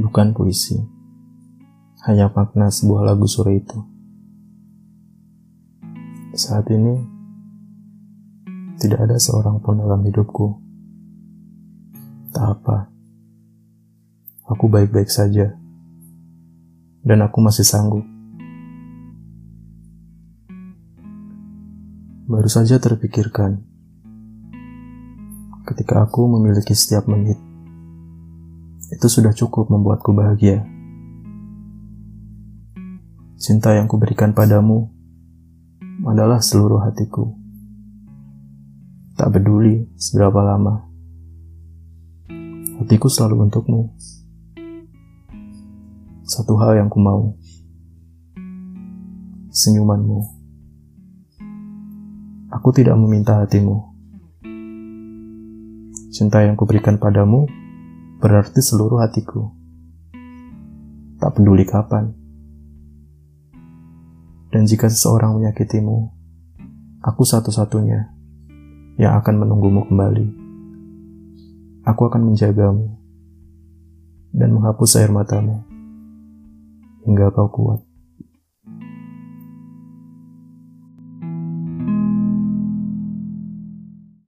bukan puisi, hanya makna sebuah lagu sore itu. Saat ini, tidak ada seorang pun dalam hidupku. Tak apa, aku baik-baik saja, dan aku masih sanggup. Baru saja terpikirkan ketika aku memiliki setiap menit. Itu sudah cukup membuatku bahagia. Cinta yang kuberikan padamu adalah seluruh hatiku. Tak peduli seberapa lama. Hatiku selalu untukmu. Satu hal yang ku mau. Senyumanmu. Aku tidak meminta hatimu Cinta yang kuberikan padamu berarti seluruh hatiku. Tak peduli kapan. Dan jika seseorang menyakitimu, aku satu-satunya yang akan menunggumu kembali. Aku akan menjagamu dan menghapus air matamu hingga kau kuat.